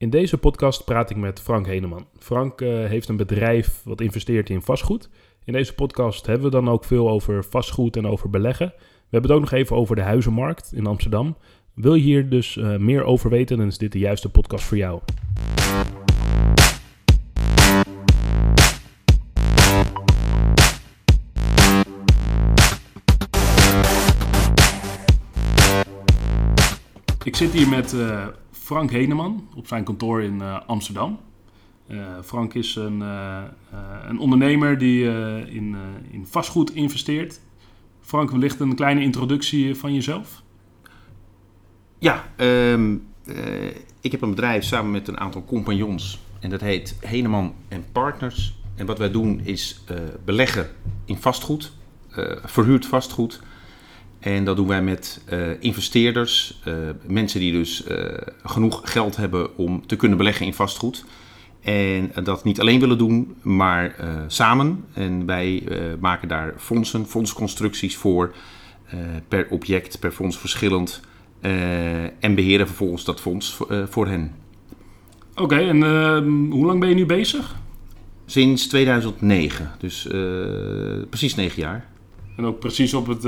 In deze podcast praat ik met Frank Heneman. Frank uh, heeft een bedrijf wat investeert in vastgoed. In deze podcast hebben we dan ook veel over vastgoed en over beleggen. We hebben het ook nog even over de huizenmarkt in Amsterdam. Wil je hier dus uh, meer over weten, dan is dit de juiste podcast voor jou. Ik zit hier met uh, Frank Heneman op zijn kantoor in uh, Amsterdam. Uh, Frank is een, een ondernemer die in, in vastgoed investeert. Frank, wellicht een kleine introductie van jezelf? Ja, um, ik heb een bedrijf samen met een aantal compagnons. En dat heet Heneman Partners. En wat wij doen is beleggen in vastgoed, verhuurd vastgoed en dat doen wij met uh, investeerders, uh, mensen die dus uh, genoeg geld hebben om te kunnen beleggen in vastgoed. En dat niet alleen willen doen, maar samen. En wij maken daar fondsen, fondsconstructies voor, per object, per fonds verschillend. en beheren vervolgens dat fonds voor hen. Oké, en hoe lang ben je nu bezig? Sinds 2009, dus precies negen jaar. En ook precies op het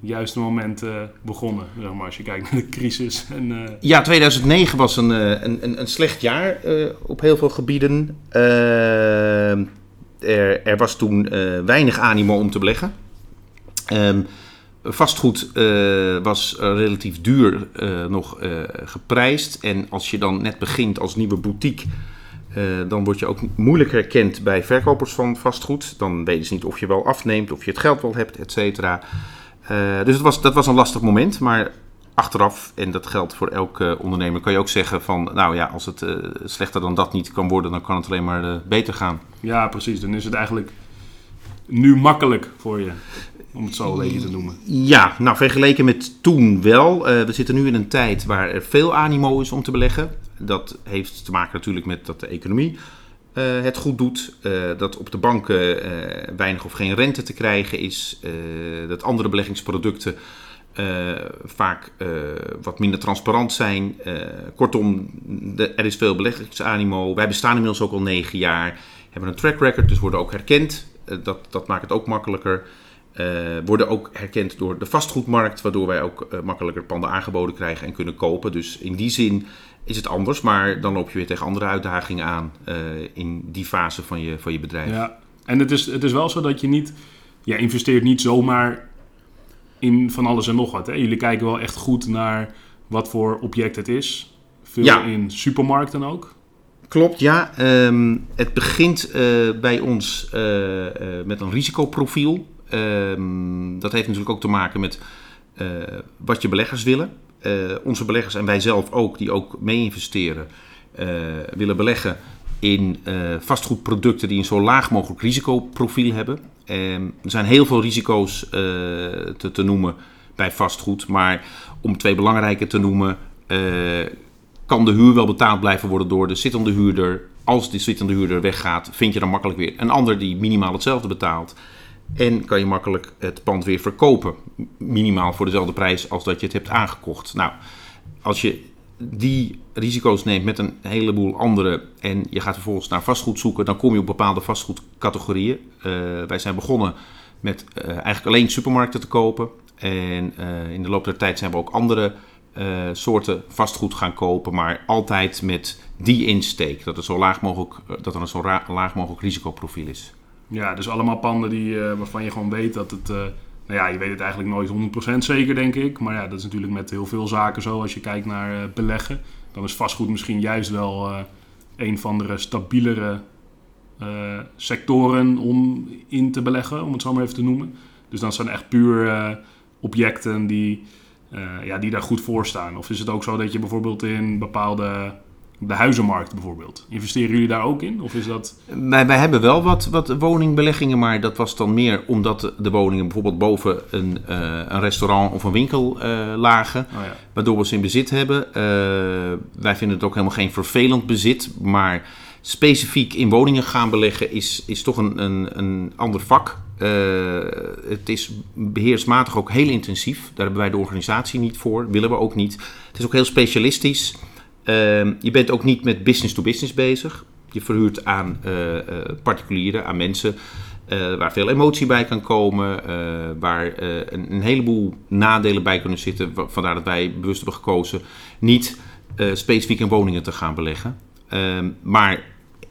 juiste moment begonnen, zeg maar, als je kijkt naar de crisis. En, uh... Ja, 2009 was een, uh, een, een, slecht jaar op heel veel gebieden. Er, er, was toen weinig animo om te beleggen. Um, vastgoed was relatief duur nog geprijsd. En als je dan net begint als nieuwe boutique... dan word je ook moeilijk herkend bij verkopers van vastgoed. Dan weten ze niet of je wel afneemt, of je het geld wel hebt, et cetera. Uh, dus het was, dat was een lastig moment, maar achteraf, en dat geldt voor elke ondernemer, kan je ook zeggen van, nou ja, als het uh, slechter dan dat niet kan worden, dan kan het alleen maar uh, beter gaan. Ja, precies. Dan is het eigenlijk nu makkelijk voor je, om het zo beetje te noemen. Ja, nou vergeleken met toen wel. we zitten nu in een tijd waar er veel animo is om te beleggen. Dat heeft te maken natuurlijk met dat de economie het goed doet. Uh, dat op de banken uh, weinig of geen rente te krijgen is. dat andere beleggingsproducten vaak wat minder transparant zijn. kortom, de, er is veel beleggingsanimo. Wij bestaan inmiddels ook al negen jaar. Hebben een track record, dus worden ook herkend. dat, dat maakt het ook makkelijker. worden ook herkend door de vastgoedmarkt, waardoor wij ook makkelijker panden aangeboden krijgen en kunnen kopen. Dus in die zin is het anders, maar dan loop je weer tegen andere uitdagingen aan uh, in die fase van je, van je bedrijf. Ja, en het is, het is wel zo dat je niet, ja, investeert niet zomaar in van alles en nog wat. Hè? Jullie kijken wel echt goed naar wat voor object het is. Veel ja. in supermarkten ook. Klopt, ja. Um, het begint uh, bij ons uh, met een risicoprofiel. Um, dat heeft natuurlijk ook te maken met wat je beleggers willen. Uh, onze beleggers en wij zelf ook, die ook mee investeren, uh, willen beleggen in uh, vastgoedproducten die een zo laag mogelijk risicoprofiel hebben. er zijn heel veel risico's te, te, noemen bij vastgoed, maar om twee belangrijke te noemen, kan de huur wel betaald blijven worden door de zittende huurder. Als die zittende huurder weggaat, vind je dan makkelijk weer een ander die minimaal hetzelfde betaalt. En kan je makkelijk het pand weer verkopen. Minimaal voor dezelfde prijs als dat je het hebt aangekocht. Nou, als je die risico's neemt met een heleboel andere en je gaat vervolgens naar vastgoed zoeken, dan kom je op bepaalde vastgoedcategorieën. Uh, wij zijn begonnen met uh, eigenlijk alleen supermarkten te kopen. En uh, in de loop der tijd zijn we ook andere soorten vastgoed gaan kopen, maar altijd met die insteek. Dat, het zo laag mogelijk, dat er een zo laag mogelijk risicoprofiel is. Ja, dus allemaal panden die, uh, waarvan je gewoon weet dat het... Uh, nou ja, je weet het eigenlijk nooit 100% zeker, denk ik. Maar ja, dat is natuurlijk met heel veel zaken zo. Als je kijkt naar uh, beleggen, dan is vastgoed misschien juist wel een van de stabielere sectoren om in te beleggen, om het zo maar even te noemen. Dus dan zijn echt puur objecten die, ja, die daar goed voor staan. Of is het ook zo dat je bijvoorbeeld in bepaalde de huizenmarkt bijvoorbeeld. Investeren jullie daar ook in? Of is dat... wij, wij hebben wel wat, wat woningbeleggingen, maar dat was dan meer omdat de woningen bijvoorbeeld boven een, uh, een restaurant of een winkel uh, lagen. Oh ja. Waardoor we ze in bezit hebben. Uh, wij vinden het ook helemaal geen vervelend bezit, maar specifiek in woningen gaan beleggen is, is toch een, een, een ander vak. het is beheersmatig ook heel intensief. Daar hebben wij de organisatie niet voor, willen we ook niet. Het is ook heel specialistisch. Ehm, je bent ook niet met business to business bezig. Je verhuurt aan uh, particulieren, aan mensen uh, waar veel emotie bij kan komen, waar een, een, heleboel nadelen bij kunnen zitten. Vandaar dat wij bewust hebben gekozen niet specifiek in woningen te gaan beleggen. Ehm, maar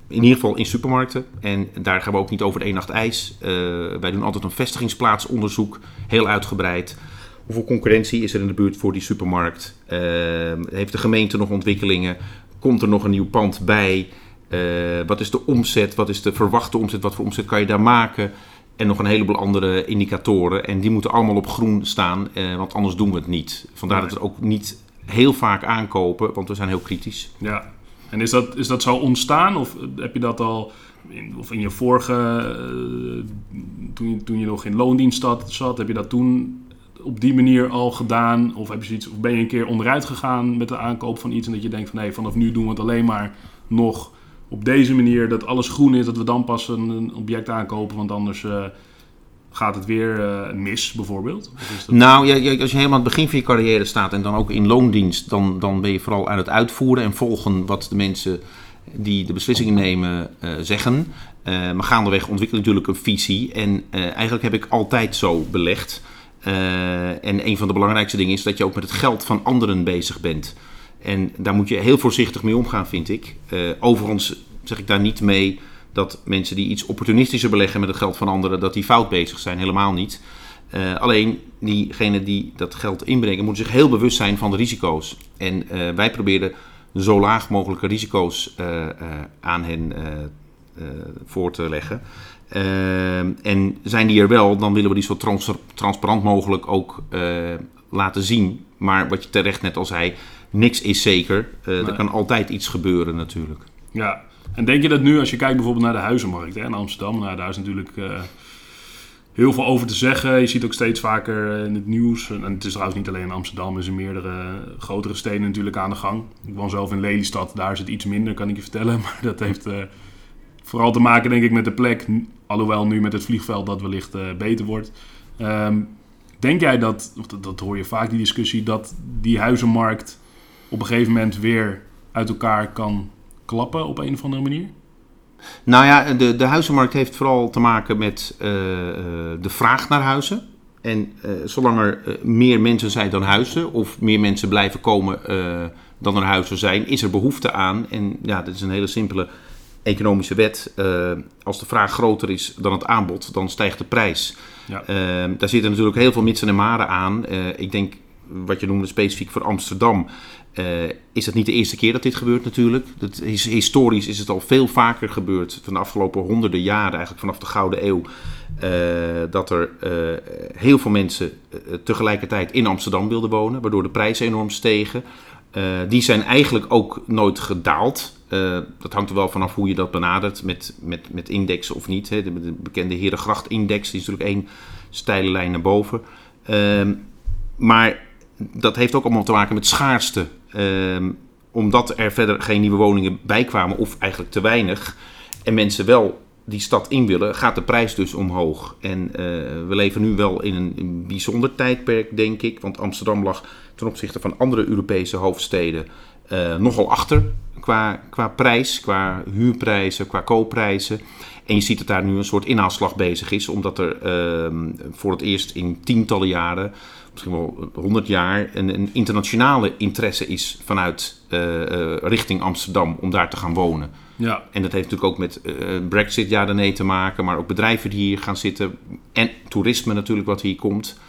in ieder geval in supermarkten. En daar gaan we ook niet over de één nacht ijs. wij doen altijd een vestigingsplaatsonderzoek, heel uitgebreid. Hoeveel concurrentie is er in de buurt voor die supermarkt? Ehm, heeft de gemeente nog ontwikkelingen? Komt er nog een nieuw pand bij? Uh, wat is de omzet? Wat is de verwachte omzet? Wat voor omzet kan je daar maken? En nog een heleboel andere indicatoren. En die moeten allemaal op groen staan, uh, want anders doen we het niet. Vandaar dat we ook niet heel vaak aankopen, want we zijn heel kritisch. Ja, en is dat, is dat zo ontstaan? Of heb je dat al in, of in je vorige, toen, je, toen je nog in loondienst zat, heb je dat toen op die manier al gedaan? Of, heb je zoiets, of ben je een keer onderuit gegaan met de aankoop van iets en dat je denkt van nee, vanaf nu doen we het alleen maar nog op deze manier dat alles groen is, dat we dan pas een, object aankopen, want anders uh, gaat het weer uh, mis, bijvoorbeeld? Nou, ja, als je helemaal aan het begin van je carrière staat en dan ook in loondienst, dan, dan ben je vooral aan het uitvoeren en volgen wat de mensen die de beslissingen nemen uh, zeggen. maar gaandeweg ontwikkel natuurlijk een visie en eigenlijk heb ik altijd zo belegd. Uh, en een van de belangrijkste dingen is dat je ook met het geld van anderen bezig bent. En daar moet je heel voorzichtig mee omgaan, vind ik. Uh, overigens zeg ik daar niet mee dat mensen die iets opportunistischer beleggen met het geld van anderen, dat die fout bezig zijn. Helemaal niet. Uh, alleen diegenen die dat geld inbrengen, moeten zich heel bewust zijn van de risico's. En wij proberen zo laag mogelijke risico's aan hen voor te leggen. Uh, en zijn die er wel, dan willen we die zo trans transparant mogelijk ook uh, laten zien. Maar wat je terecht net al zei, niks is zeker. Uh, Er kan altijd iets gebeuren natuurlijk. Ja, en denk je dat nu als je kijkt bijvoorbeeld naar de huizenmarkt hè, in Amsterdam, nou, daar is natuurlijk uh, heel veel over te zeggen. Je ziet ook steeds vaker in het nieuws, en het is trouwens niet alleen in Amsterdam, er zijn meerdere grotere steden natuurlijk aan de gang. Ik woon zelf in Lelystad, daar is het iets minder, kan ik je vertellen. Maar dat heeft vooral te maken denk ik met de plek. Alhoewel nu met het vliegveld dat wellicht uh, beter wordt. Um, denk jij dat, dat, hoor je vaak die discussie, dat die huizenmarkt op een gegeven moment weer uit elkaar kan klappen op een of andere manier? Nou ja, de, de huizenmarkt heeft vooral te maken met uh, de vraag naar huizen. En zolang er meer mensen zijn dan huizen, of meer mensen blijven komen dan er huizen zijn, is er behoefte aan. En ja, dat is een hele simpele economische wet, uh, als de vraag groter is dan het aanbod, dan stijgt de prijs. Ja. Uh, daar zitten natuurlijk heel veel mitsen en maren aan. Uh, ik denk, wat je noemde specifiek voor Amsterdam, is het niet de eerste keer dat dit gebeurt natuurlijk. Dat is, historisch is het al veel vaker gebeurd, van de afgelopen honderden jaren, eigenlijk vanaf de Gouden Eeuw, dat er heel veel mensen tegelijkertijd in Amsterdam wilden wonen, waardoor de prijzen enorm stegen. die zijn eigenlijk ook nooit gedaald. Uh, dat hangt er wel vanaf hoe je dat benadert met, met, met indexen of niet. Hè. De, de bekende Herengracht-index is natuurlijk één steile lijn naar boven. Uh, maar dat heeft ook allemaal te maken met schaarste. Uh, omdat er verder geen nieuwe woningen bij kwamen, of eigenlijk te weinig, en mensen wel die stad in willen, gaat de prijs dus omhoog. En uh, we leven nu wel in een, bijzonder tijdperk, denk ik. Want Amsterdam lag ten opzichte van andere Europese hoofdsteden uh, nogal achter qua, qua prijs, qua huurprijzen, qua koopprijzen. En je ziet dat daar nu een soort inhaalslag bezig is, omdat er uh, voor het eerst in tientallen jaren, misschien wel honderd jaar, een, een, internationale interesse is vanuit uh, uh, richting Amsterdam om daar te gaan wonen. Ja. En dat heeft natuurlijk ook met uh, Brexit, ja, nee te maken, maar ook bedrijven die hier gaan zitten en toerisme natuurlijk wat hier komt.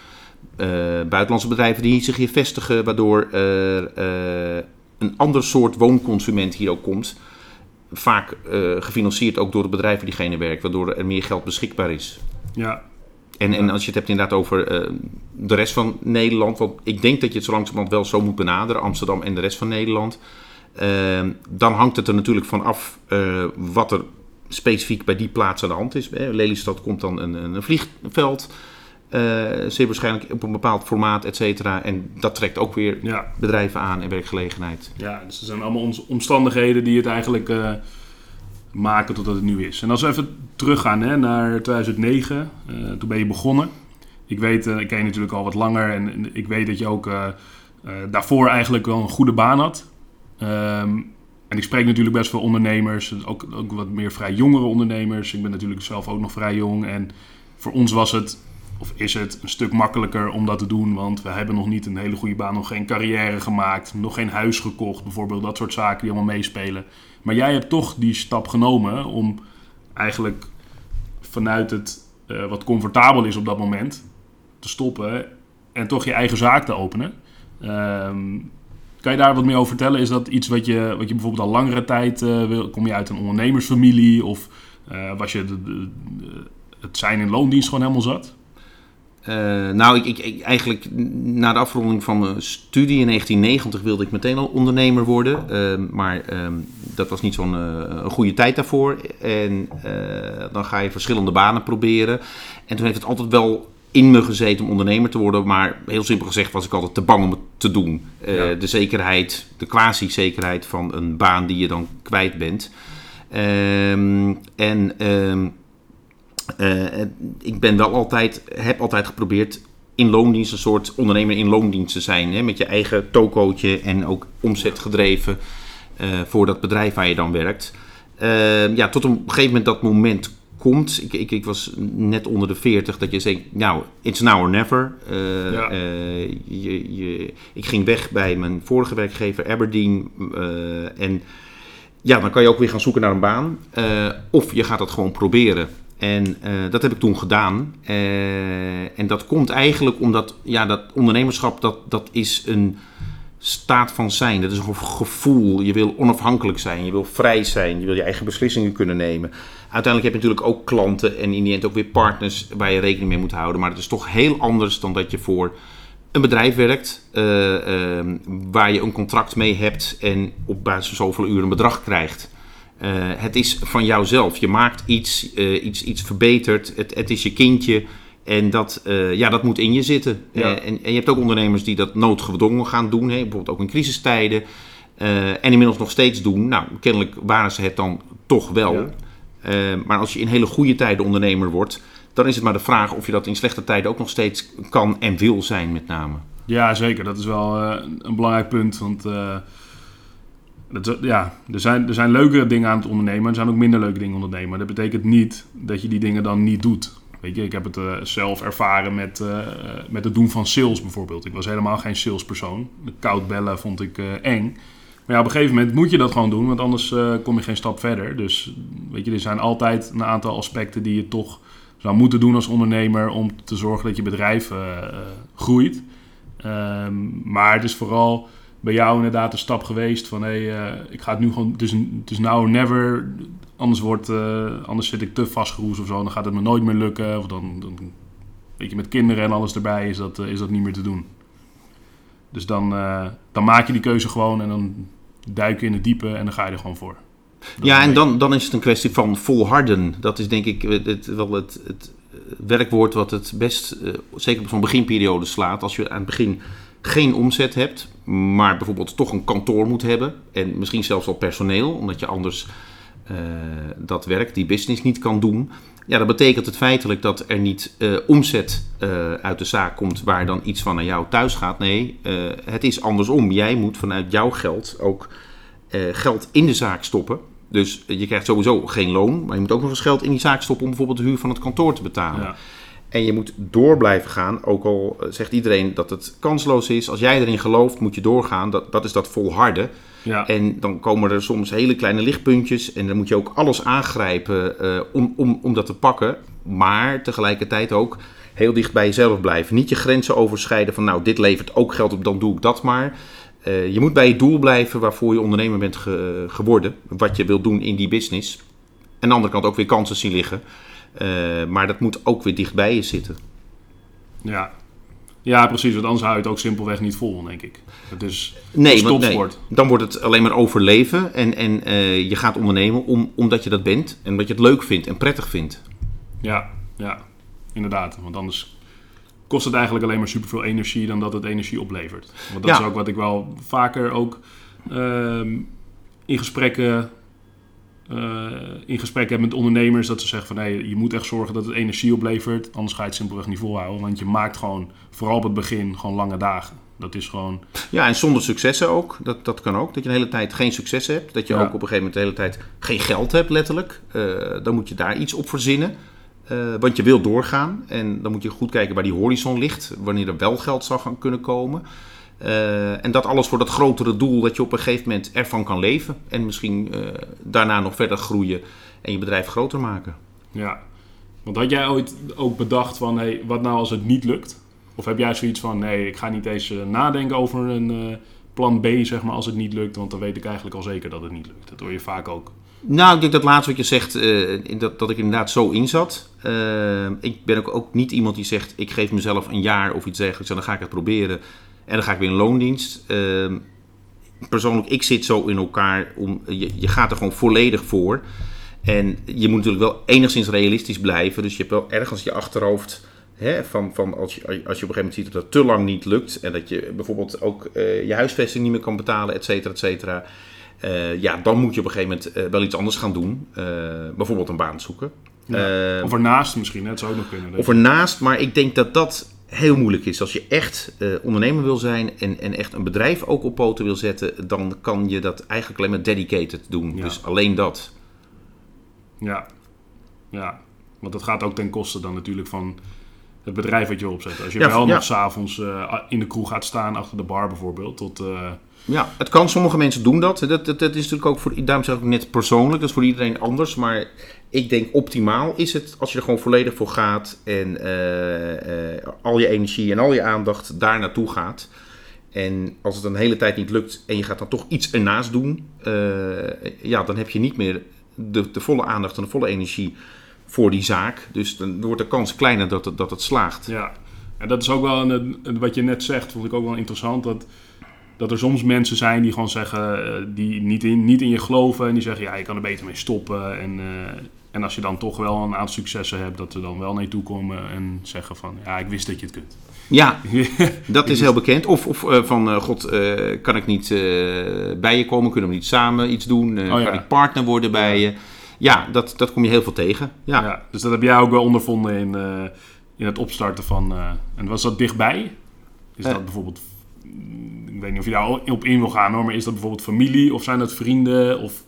buitenlandse bedrijven die zich hier vestigen, waardoor een ander soort woonconsument hier ook komt. Vaak uh, gefinancierd ook door de bedrijven die diegene werkt, waardoor er meer geld beschikbaar is. Ja. En, en als je het hebt inderdaad over uh, de rest van Nederland, want ik denk dat je het zo langzamerhand wel zo moet benaderen, Amsterdam en de rest van Nederland. Uh, dan hangt het er natuurlijk van af wat er specifiek bij die plaats aan de hand is. Lelystad komt dan een, een vliegveld. Uh, zeer waarschijnlijk op een bepaald formaat, et cetera. En dat trekt ook weer ja. bedrijven aan en werkgelegenheid. Ja, dus er zijn allemaal omstandigheden die het eigenlijk uh, maken totdat het nu is. En als we even teruggaan hè, naar 2009, uh, eh, toen ben je begonnen. Ik weet, ik ken je natuurlijk al wat langer en, en ik weet dat je ook daarvoor eigenlijk wel een goede baan had. Ehm, en ik spreek natuurlijk best veel ondernemers, ook, ook wat meer vrij jongere ondernemers. Ik ben natuurlijk zelf ook nog vrij jong. En voor ons was het, of is het, een stuk makkelijker om dat te doen. Want we hebben nog niet een hele goede baan, nog geen carrière gemaakt, nog geen huis gekocht, bijvoorbeeld. Dat soort zaken die allemaal meespelen. Maar jij hebt toch die stap genomen om eigenlijk vanuit het uh, wat comfortabel is op dat moment te stoppen en toch je eigen zaak te openen. Um, kan je daar wat meer over vertellen? Is dat iets wat je, wat je bijvoorbeeld al langere tijd uh, wil? Kom je uit een ondernemersfamilie? Of uh, was je de, het zijn in loondienst gewoon helemaal zat? Uh, nou, ik, ik, eigenlijk na de afronding van mijn studie in 1990 wilde ik meteen al ondernemer worden. Uh, maar uh, dat was niet zo'n een goede tijd daarvoor. En dan ga je verschillende banen proberen. En toen heeft het altijd wel in me gezeten om ondernemer te worden. Maar heel simpel gezegd was ik altijd te bang om het te doen. De zekerheid, de quasi-zekerheid van een baan die je dan kwijt bent. Um, en ik ben wel altijd, heb altijd geprobeerd in loondienst een soort ondernemer in loondienst te zijn. Hè, met je eigen tokootje en ook omzetgedreven uh, voor dat bedrijf waar je dan werkt. Ja, tot op een gegeven moment dat moment komt. Ik, ik, ik was net onder de 40 dat je zegt, nou, it's now or never. Uh, ja. uh, je, je, ik ging weg bij mijn vorige werkgever Aberdeen. Uh, en ja, dan kan je ook weer gaan zoeken naar een baan. of je gaat dat gewoon proberen. En dat heb ik toen gedaan. en dat komt eigenlijk omdat ja, dat ondernemerschap, dat, dat is een staat van zijn. Dat is een gevoel. Je wil onafhankelijk zijn. Je wil vrij zijn. Je wil je eigen beslissingen kunnen nemen. Uiteindelijk heb je natuurlijk ook klanten en in die end ook weer partners waar je rekening mee moet houden. Maar het is toch heel anders dan dat je voor een bedrijf werkt uh, uh, waar je een contract mee hebt en op basis van zoveel uren een bedrag krijgt. Uh, het is van jouzelf. Je maakt iets, iets, iets verbeterd. Het, het is je kindje. En dat, uh, ja, dat moet in je zitten. Ja. Uh, en, en, je hebt ook ondernemers die dat noodgedwongen gaan doen. Hè, bijvoorbeeld ook in crisistijden. Uh, en inmiddels nog steeds doen. Nou, kennelijk waren ze het dan toch wel. Ja. maar als je in hele goede tijden ondernemer wordt... dan is het maar de vraag of je dat in slechte tijden ook nog steeds kan en wil zijn met name. Ja, zeker. Dat is wel een belangrijk punt. Want ja, er, zijn, er zijn leukere dingen aan het ondernemen... en er zijn ook minder leuke dingen ondernemen. Dat betekent niet dat je die dingen dan niet doet... Weet je, ik heb het uh, zelf ervaren met, uh, met het doen van sales bijvoorbeeld. Ik was helemaal geen salespersoon. Koud bellen vond ik uh, eng. Maar ja, op een gegeven moment moet je dat gewoon doen, want anders kom je geen stap verder. Dus weet je, er zijn altijd een aantal aspecten die je toch zou moeten doen als ondernemer om te zorgen dat je bedrijf groeit. Um, maar het is vooral bij jou inderdaad een stap geweest van hé, hey, ik ga het nu gewoon, het is now never Anders, wordt, uh, anders zit ik te vastgeroest of zo. Dan gaat het me nooit meer lukken. Of dan, dan weet je, met kinderen en alles erbij is dat, uh, is dat niet meer te doen. Dus dan, dan maak je die keuze gewoon en dan duik je in het diepe en dan ga je er gewoon voor. Dat ja, en dan, dan is het een kwestie van volharden. Dat is denk ik het, wel het, het werkwoord wat het best, zeker op zo'n beginperiode, slaat. Als je aan het begin geen omzet hebt, maar bijvoorbeeld toch een kantoor moet hebben. En misschien zelfs al personeel, omdat je anders uh, dat werk, die business niet kan doen. Ja, dat betekent het feitelijk dat er niet uh, omzet uh, uit de zaak komt waar dan iets van naar jou thuis gaat. Nee, het is andersom. Jij moet vanuit jouw geld ook geld in de zaak stoppen. Dus je krijgt sowieso geen loon, maar je moet ook nog eens geld in die zaak stoppen om bijvoorbeeld de huur van het kantoor te betalen. Ja. En je moet door blijven gaan, ook al zegt iedereen dat het kansloos is. Als jij erin gelooft, moet je doorgaan. Dat, dat is dat volharden. Ja. En dan komen er soms hele kleine lichtpuntjes en dan moet je ook alles aangrijpen uh, om, om, om dat te pakken. Maar tegelijkertijd ook heel dicht bij jezelf blijven. Niet je grenzen overschrijden van nou, dit levert ook geld op, dan doe ik dat maar. Uh, je moet bij je doel blijven waarvoor je ondernemer bent ge, geworden. Wat je wilt doen in die business. En aan de andere kant ook weer kansen zien liggen. Uh, maar dat moet ook weer dicht bij je zitten. Ja, ja, precies. Want anders hou je het ook simpelweg niet vol, denk ik. Het is nee, want, nee, dan wordt het alleen maar overleven. En, en uh, je gaat ondernemen om, omdat je dat bent. En omdat je het leuk vindt en prettig vindt. Ja, ja. Inderdaad. Want anders kost het eigenlijk alleen maar superveel energie dan dat het energie oplevert. Want dat ja. is ook wat ik wel vaker ook uh, in gesprekken eh, in gesprek hebt met ondernemers dat ze zeggen van nee, je moet echt zorgen dat het energie oplevert, anders ga je het simpelweg niet volhouden. Want je maakt gewoon, vooral op het begin, gewoon lange dagen. Dat is gewoon. Ja, en zonder successen ook. Dat, dat kan ook. Dat je de hele tijd geen succes hebt. Dat je Ja. ook op een gegeven moment de hele tijd geen geld hebt, letterlijk. Eh, dan moet je daar iets op verzinnen. Eh, want je wil doorgaan. En dan moet je goed kijken waar die horizon ligt. Wanneer er wel geld zou gaan kunnen komen. Eh, en dat alles voor dat grotere doel dat je op een gegeven moment ervan kan leven. En misschien eh, daarna nog verder groeien en je bedrijf groter maken. Ja. Want had jij ooit ook bedacht van hey, wat nou als het niet lukt? Of heb jij zoiets van nee, ik ga niet eens eh, nadenken over een plan B, zeg maar, als het niet lukt, want dan weet ik eigenlijk al zeker dat het niet lukt. Dat hoor je vaak ook. Nou, ik denk dat laatste wat je zegt, dat, dat ik inderdaad zo in zat. Ik ben ook, ook niet iemand die zegt, ik geef mezelf een jaar of iets dergelijks en dan ga ik het proberen. En dan ga ik weer in loondienst. Eh, persoonlijk, ik zit zo in elkaar, om, je, je gaat er gewoon volledig voor. En je moet natuurlijk wel enigszins realistisch blijven. Dus je hebt wel ergens je achterhoofd... Hè, van, van als, je, als je op een gegeven moment ziet dat het te lang niet lukt... en dat je bijvoorbeeld ook eh, je huisvesting niet meer kan betalen, et cetera, et cetera... Eh, ja, dan moet je op een gegeven moment eh, wel iets anders gaan doen. Bijvoorbeeld een baan zoeken. Ja. Eh, of ernaast misschien, hè? het zou ook nog kunnen. of ernaast, maar ik denk dat dat heel moeilijk is. Als je echt eh, ondernemer wil zijn en, en echt een bedrijf ook op poten wil zetten, dan kan je dat eigenlijk alleen maar dedicated doen. Ja. Dus alleen dat. Ja. ja, want dat gaat ook ten koste dan natuurlijk van het bedrijf wat je opzet. Als je Ja, wel ja. nog s'avonds eh in de kroeg gaat staan, achter de bar bijvoorbeeld, tot... eh, Ja, het kan. Sommige mensen doen dat. Dat, dat, dat is natuurlijk ook voor, daarom zeg ik net persoonlijk, dat is voor iedereen anders. Maar ik denk optimaal is het als je er gewoon volledig voor gaat en eh, al je energie en al je aandacht daar naartoe gaat. En als het een hele tijd niet lukt en je gaat dan toch iets ernaast doen, ja, dan heb je niet meer de, de volle aandacht en de volle energie voor die zaak. Dus dan wordt de kans kleiner dat het, dat het slaagt. Ja, en dat is ook wel een, een- wat je net zegt, vond ik ook wel interessant. Dat, dat er soms mensen zijn die gewoon zeggen, eh, die niet in, niet in je geloven. En die zeggen, ja, je kan er beter mee stoppen. En, eh, en als je dan toch wel een aantal successen hebt, dat ze dan wel naar je toe komen en zeggen van, ja, ik wist dat je het kunt. Ja, Dat is heel bekend. Of, of eh, van, god, kan ik niet bij je komen? Kunnen we niet samen iets doen? Oh, ja. Kan ik partner worden bij je? Ja, dat, dat kom je heel veel tegen. Ja. Ja. dus dat heb jij ook wel ondervonden in, eh, in het opstarten van... eh, en was dat dichtbij? Is Eh. dat bijvoorbeeld... Ik weet niet of je daar op in wil gaan hoor, maar is dat bijvoorbeeld familie of zijn dat vrienden? Of,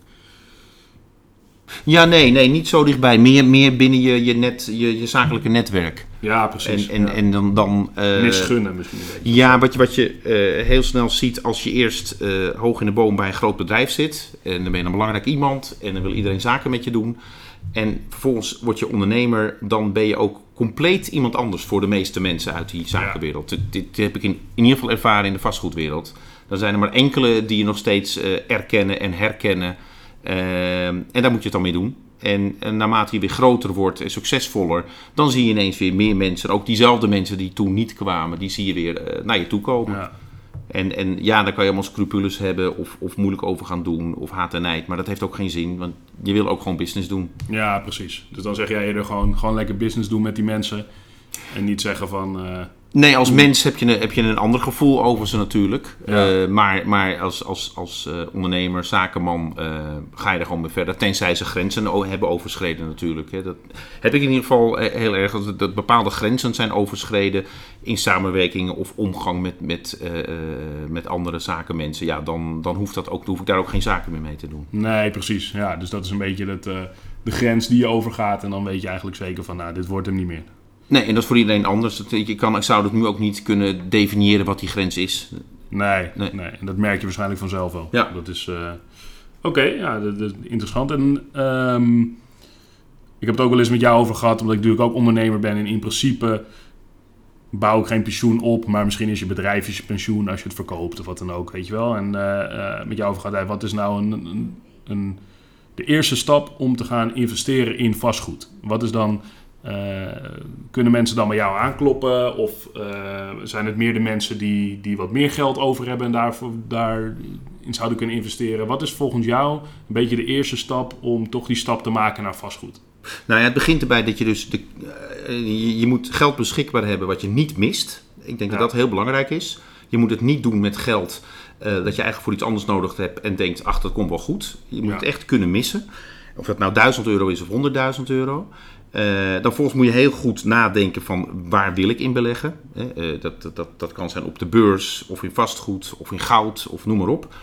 ja, nee, nee, niet zo dichtbij. Meer, meer binnen je, je, net, je, je zakelijke netwerk. Ja, precies. En, en, ja. en dan... dan eh, Misgunnen misschien een beetje. Ja, wat je, wat je eh, heel snel ziet als je eerst eh, hoog in de boom bij een groot bedrijf zit. En dan ben je een belangrijk iemand en dan wil iedereen zaken met je doen. En vervolgens word je ondernemer, dan ben je ook compleet iemand anders voor de meeste mensen uit die zakenwereld. Dit, dit heb ik in, in ieder geval ervaren in de vastgoedwereld. Dan zijn er maar enkele die je nog steeds erkennen en herkennen. Ehm, en daar moet je het dan mee doen. En, en naarmate je weer groter wordt en succesvoller, dan zie je ineens weer meer mensen. Ook diezelfde mensen die toen niet kwamen, die zie je weer eh, naar je toe komen. Ja. En, en ja, daar kan je allemaal scrupules hebben of, of moeilijk over gaan doen of haat en nijd. Maar dat heeft ook geen zin, want je wil ook gewoon business doen. ja, precies. Dus dan zeg jij eerder gewoon, gewoon lekker business doen met die mensen. En niet zeggen van... eh, Nee, als mens heb je, een, heb je een ander gevoel over ze natuurlijk. Ja. Eh, maar maar als, als, als eh, ondernemer, zakenman, eh, ga je er gewoon mee verder. Tenzij ze grenzen hebben overschreden natuurlijk. Hè. Dat heb ik in ieder geval heel erg. Dat, dat bepaalde grenzen zijn overschreden in samenwerkingen of omgang met, met, met andere zakenmensen. Ja, dan, dan, hoeft dat ook, dan hoef ik daar ook geen zaken meer mee te doen. nee, precies. Ja, dus dat is een beetje het, de grens die je overgaat. En dan weet je eigenlijk zeker van, nou, dit wordt hem niet meer. Nee, en dat is voor iedereen anders. Je kan, ik zou dat nu ook niet kunnen definiëren wat die grens is. Nee, nee. Nee. En dat merk je waarschijnlijk vanzelf wel. Ja. Dat is... eh, Oké, ja, dat, is interessant. En ehm, ik heb het ook wel eens met jou over gehad, omdat ik natuurlijk ook ondernemer ben. En in principe bouw ik geen pensioen op, maar misschien is je bedrijf is je pensioen als je het verkoopt of wat dan ook, weet je wel. En eh, eh, met jou over gehad, wat is nou een, een, een, de eerste stap om te gaan investeren in vastgoed? Wat is dan... eh, kunnen mensen dan bij jou aankloppen? Of eh, zijn het meer de mensen die, die wat meer geld over hebben en daarvoor, daarin zouden kunnen investeren? Wat is volgens jou een beetje de eerste stap om toch die stap te maken naar vastgoed? Nou ja, het begint erbij dat je dus de, eh, je, je moet geld beschikbaar hebben wat je niet mist. Ik denk Ja. dat dat heel belangrijk is. Je moet het niet doen met geld dat je eigenlijk voor iets anders nodig hebt en denkt, ach, dat komt wel goed. Je moet Ja. het echt kunnen missen. of dat nou 1000 euro is of 100.000 euro. Dan volgens moet je heel goed nadenken van waar wil ik in beleggen. dat, dat, dat kan zijn op de beurs of in vastgoed of in goud of noem maar op.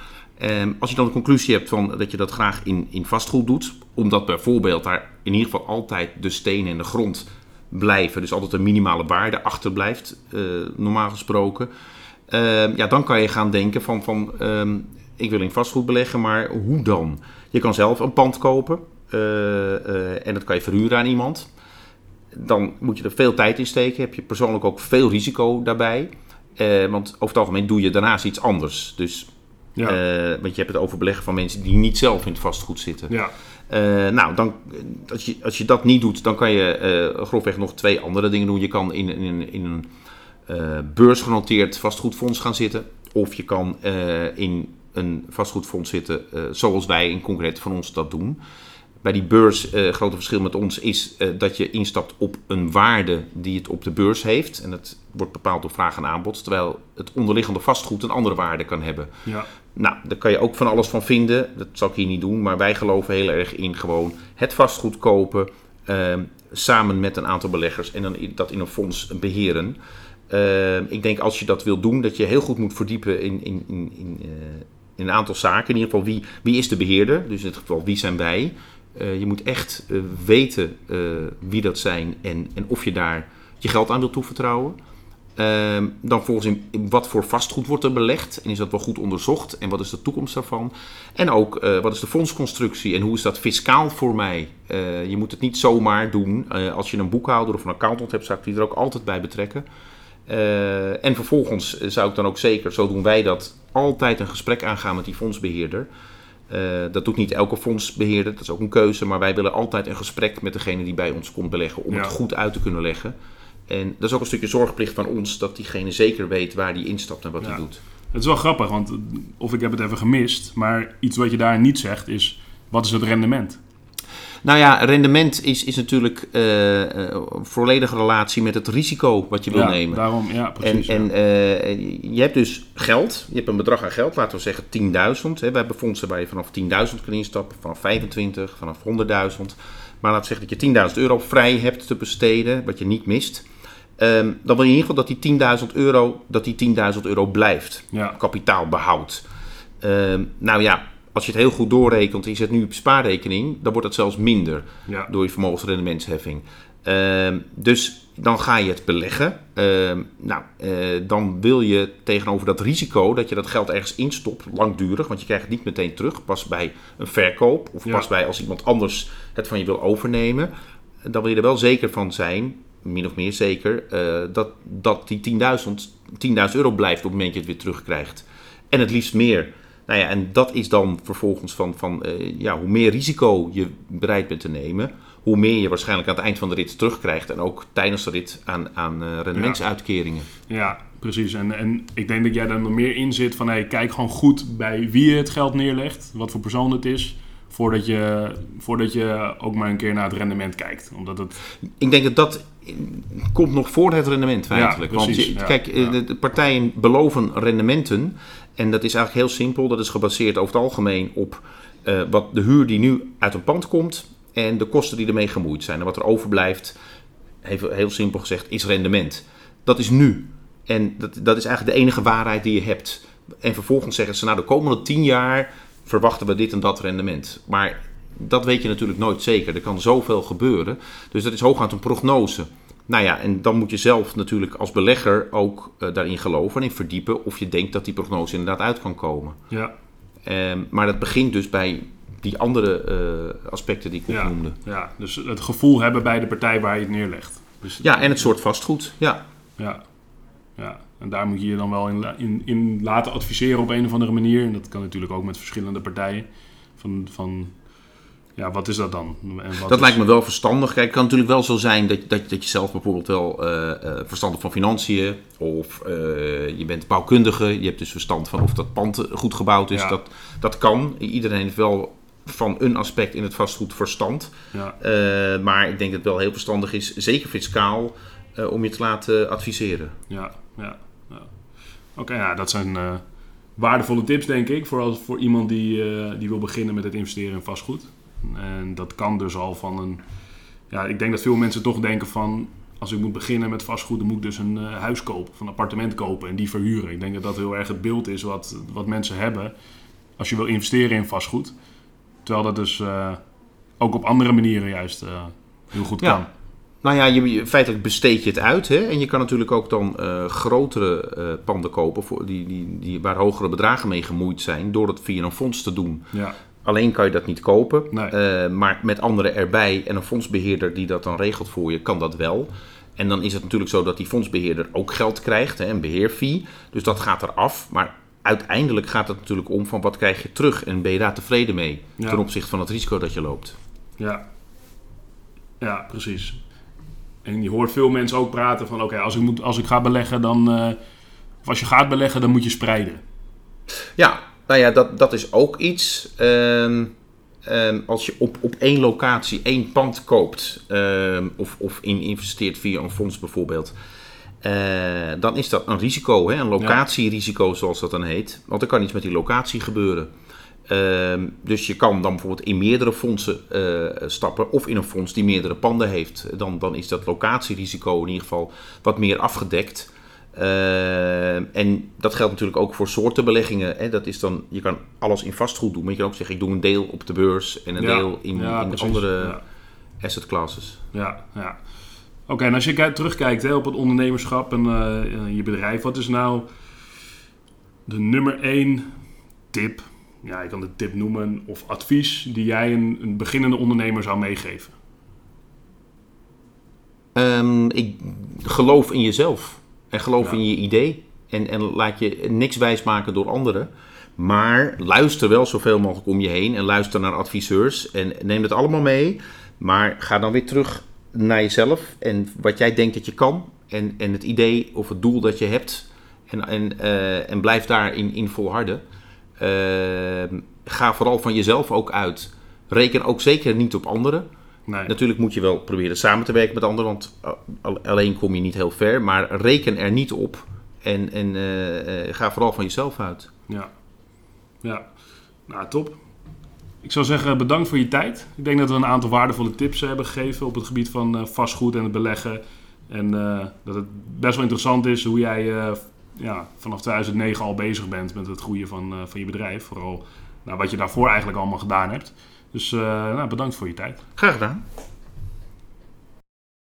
Um, als je dan de conclusie hebt van dat je dat graag in, in vastgoed doet, omdat bijvoorbeeld daar in ieder geval altijd de stenen en de grond blijven, dus altijd een minimale waarde achterblijft, uh, normaal gesproken, uh, ja, dan kan je gaan denken van, van um, ik wil in vastgoed beleggen, maar hoe dan? Je kan zelf een pand kopen uh, en dat kan je verhuren aan iemand. Dan moet je er veel tijd in steken, heb je persoonlijk ook veel risico daarbij. want over het algemeen doe je daarnaast iets anders. Dus ja. Uh, want je hebt het over beleggen van mensen die niet zelf in het vastgoed zitten. Ja. Uh, nou, dan, als, je, als je dat niet doet, dan kan je uh, grofweg nog twee andere dingen doen. Je kan in, in, in een beursgenoteerd vastgoedfonds gaan zitten. Of je kan in een vastgoedfonds zitten zoals wij in concreet van ons dat doen. Bij die beurs, het grote verschil met ons is dat je instapt op een waarde die het op de beurs heeft. En dat wordt bepaald door vraag en aanbod. Terwijl het onderliggende vastgoed een andere waarde kan hebben. Ja. Nou, daar kan je ook van alles van vinden. Dat zal ik hier niet doen. Maar wij geloven heel erg in gewoon het vastgoed kopen. Ehm, samen met een aantal beleggers. En dan dat in een fonds beheren. Ehm, ik denk als je dat wil doen, dat je heel goed moet verdiepen in, in, in, in, uh, in een aantal zaken. In ieder geval, wie, wie is de beheerder? Dus in dit geval, wie zijn wij? Uh, je moet echt uh, weten wie dat zijn en, en of je daar je geld aan wilt toevertrouwen. Ehm, dan volgens in, wat voor vastgoed wordt er belegd en is dat wel goed onderzocht en wat is de toekomst daarvan? En ook wat is de fondsconstructie en hoe is dat fiscaal voor mij? Je moet het niet zomaar doen. Als je een boekhouder of een accountant hebt, zou ik die er ook altijd bij betrekken. en vervolgens zou ik dan ook zeker, zo doen wij dat, altijd een gesprek aangaan met die fondsbeheerder. Dat doet niet elke fondsbeheerder, dat is ook een keuze, maar wij willen altijd een gesprek met degene die bij ons komt beleggen om het goed uit te kunnen leggen. En dat is ook een stukje zorgplicht van ons, dat diegene zeker weet waar die instapt en wat hij doet. Het is wel grappig, want of ik heb het even gemist, maar iets wat je daar niet zegt is, wat is het rendement? Nou ja, rendement is, is natuurlijk uh, uh, volledige relatie met het risico wat je wil ja, nemen. Daarom, ja, precies. En, en uh, je hebt dus geld, je hebt een bedrag aan geld, laten we zeggen 10.000. Wij hebben fondsen waar je vanaf 10.000 kan instappen, vanaf 25, vanaf 100.000. Maar laten we zeggen dat je 10.000 euro vrij hebt te besteden, wat je niet mist. Um, dan wil je in ieder geval dat die 10.000 euro, dat die 10.000 euro blijft. Ja. Kapitaalbehoud. Um, nou ja, als je het heel goed doorrekent en je zet nu op spaarrekening, dan wordt het zelfs minder ja. door je vermogensrendementsheffing. Um, dus dan ga je het beleggen. nou, uh, dan wil je tegenover dat risico dat je dat geld ergens instopt, langdurig, want je krijgt het niet meteen terug. Pas bij een verkoop of ja. pas bij als iemand anders het van je wil overnemen. Dan wil je er wel zeker van zijn min of meer zeker, uh, dat, dat die 10.000 10.000 euro blijft op het moment dat je het weer terugkrijgt. En het liefst meer. Nou ja, en dat is dan vervolgens van, van uh, ja, hoe meer risico je bereid bent te nemen, hoe meer je waarschijnlijk aan het eind van de rit terugkrijgt. En ook tijdens de rit aan, aan uh, rendementsuitkeringen. Ja. ja, precies. En, en ik denk dat jij daar nog meer in zit van hey, kijk gewoon goed bij wie je het geld neerlegt, wat voor persoon het is voordat je, voordat je ook maar een keer naar het rendement kijkt. Omdat het... Ik denk dat dat komt nog voor het rendement feitelijk. Ja, Want kijk, eh, de, partijen beloven rendementen. En dat is eigenlijk heel simpel. Dat is gebaseerd over het algemeen op uh, wat de huur die nu uit een pand komt. En de kosten die ermee gemoeid zijn. En wat er overblijft, heel, heel simpel gezegd, is rendement. Dat is nu. En dat, dat is eigenlijk de enige waarheid die je hebt. En vervolgens zeggen ze, nou de komende tien jaar verwachten we dit en dat rendement. Maar dat weet je natuurlijk nooit zeker. Er kan zoveel gebeuren. Dus dat is hooguit een prognose. Nou ja, en dan moet je zelf natuurlijk als belegger ook uh, daarin geloven en in verdiepen of je denkt dat die prognose inderdaad uit kan komen. Ja. Um, maar dat begint dus bij die andere uh, aspecten die ik ja, noemde. Ja, dus het gevoel hebben bij de partij waar je het neerlegt. Dus ja, en het soort vastgoed. Ja. ja. Ja, en daar moet je je dan wel in, in, in laten adviseren op een of andere manier. En dat kan natuurlijk ook met verschillende partijen. Van, van ja, wat is dat dan? En wat dat lijkt me wel verstandig. Kijk, het kan natuurlijk wel zo zijn dat, dat, dat je zelf bijvoorbeeld wel uh, uh, verstand van financiën of uh, je bent bouwkundige, je hebt dus verstand van of dat pand goed gebouwd is. Ja. Dat, dat kan. Iedereen heeft wel van een aspect in het vastgoed verstand. Ja. maar ik denk dat het wel heel verstandig is, zeker fiscaal, om je te laten adviseren. Ja, ja. ja. Oké, okay, ja, dat zijn waardevolle tips, denk ik, voor, als, voor iemand die, die wil beginnen met het investeren in vastgoed. En dat kan dus al van een... Ja, ik denk dat veel mensen toch denken van... Als ik moet beginnen met vastgoed, dan moet ik dus een eh, huis kopen, of een appartement kopen en die verhuren. Ik denk dat dat heel erg het beeld is wat, wat mensen hebben als je wil investeren in vastgoed. Terwijl dat dus eh, ook op andere manieren juist eh, heel goed Ja. kan. Nou ja, je, feitelijk besteed je het uit. Hè? En je kan natuurlijk ook dan grotere panden kopen voor die, die, die, waar hogere bedragen mee gemoeid zijn. Door het via een fonds te doen. Ja, Alleen kan je dat niet kopen. Nee. eh, maar met anderen erbij en een fondsbeheerder die dat dan regelt voor je, kan dat wel. En dan is het natuurlijk zo dat die fondsbeheerder ook geld krijgt, hè, een beheerfee. Dus dat gaat eraf. Maar uiteindelijk gaat het natuurlijk om van wat krijg je terug en ben je daar tevreden mee Ja. ten opzichte van het risico dat je loopt. ja. Ja, precies. En je hoort veel mensen ook praten van... Oké, als, ik moet- als ik ga beleggen, dan... eh, of als je gaat beleggen, dan moet je spreiden. Ja, nou ja, dat, dat is ook iets. Ehm, ehm, als je op, op één locatie één pand koopt ehm, of, of in investeert via een fonds bijvoorbeeld, eh, dan is dat een risico, hè? een locatierisico zoals dat dan heet. Want er kan iets met die locatie gebeuren. Dus je kan dan bijvoorbeeld in meerdere fondsen eh, stappen of in een fonds die meerdere panden heeft. Dan, dan is dat locatierisico in ieder geval wat meer afgedekt. Ehm, en dat geldt natuurlijk ook voor soorten beleggingen. Hè. Dat is dan, je kan alles in vastgoed doen, maar je kan ook zeggen ik doe een deel op de beurs en een Ja, deel in, ja, in andere Ja. asset classes. Ja, ja. Oké, en als je kijkt- terugkijkt hè, op het ondernemerschap en eh, je bedrijf, wat is nou de nummer één tip, ja, je kan de tip noemen, of advies die jij een, een beginnende ondernemer zou meegeven? Ehm, ik geloof in jezelf en geloof Ja. in je idee. En, en laat je niks wijsmaken door anderen. Maar luister wel zoveel mogelijk om je heen. En luister naar adviseurs. En neem het allemaal mee. Maar ga dan weer terug naar jezelf. En wat jij denkt dat je kan. En, en het idee of het doel dat je hebt. En, en, eh, en blijf daarin in volharden. Ehm, ga vooral van jezelf ook uit. Reken ook zeker niet op anderen. Nee. Natuurlijk moet je wel proberen samen te werken met anderen, want al- alleen kom je niet heel ver. Maar reken er niet op en, en eh, eh, ga vooral van jezelf uit. Ja. Ja. Nou, top. Ik zou zeggen, bedankt voor je tijd. Ik denk dat we een aantal waardevolle tips hebben gegeven op het gebied van eh, vastgoed en het beleggen. En eh, dat het best wel interessant is hoe jij eh, ja, vanaf 2009 al bezig bent met het groeien van, eh, van je bedrijf. Vooral nou, wat je daarvoor eigenlijk allemaal gedaan hebt. Dus eh, nou, bedankt voor je tijd. Graag gedaan.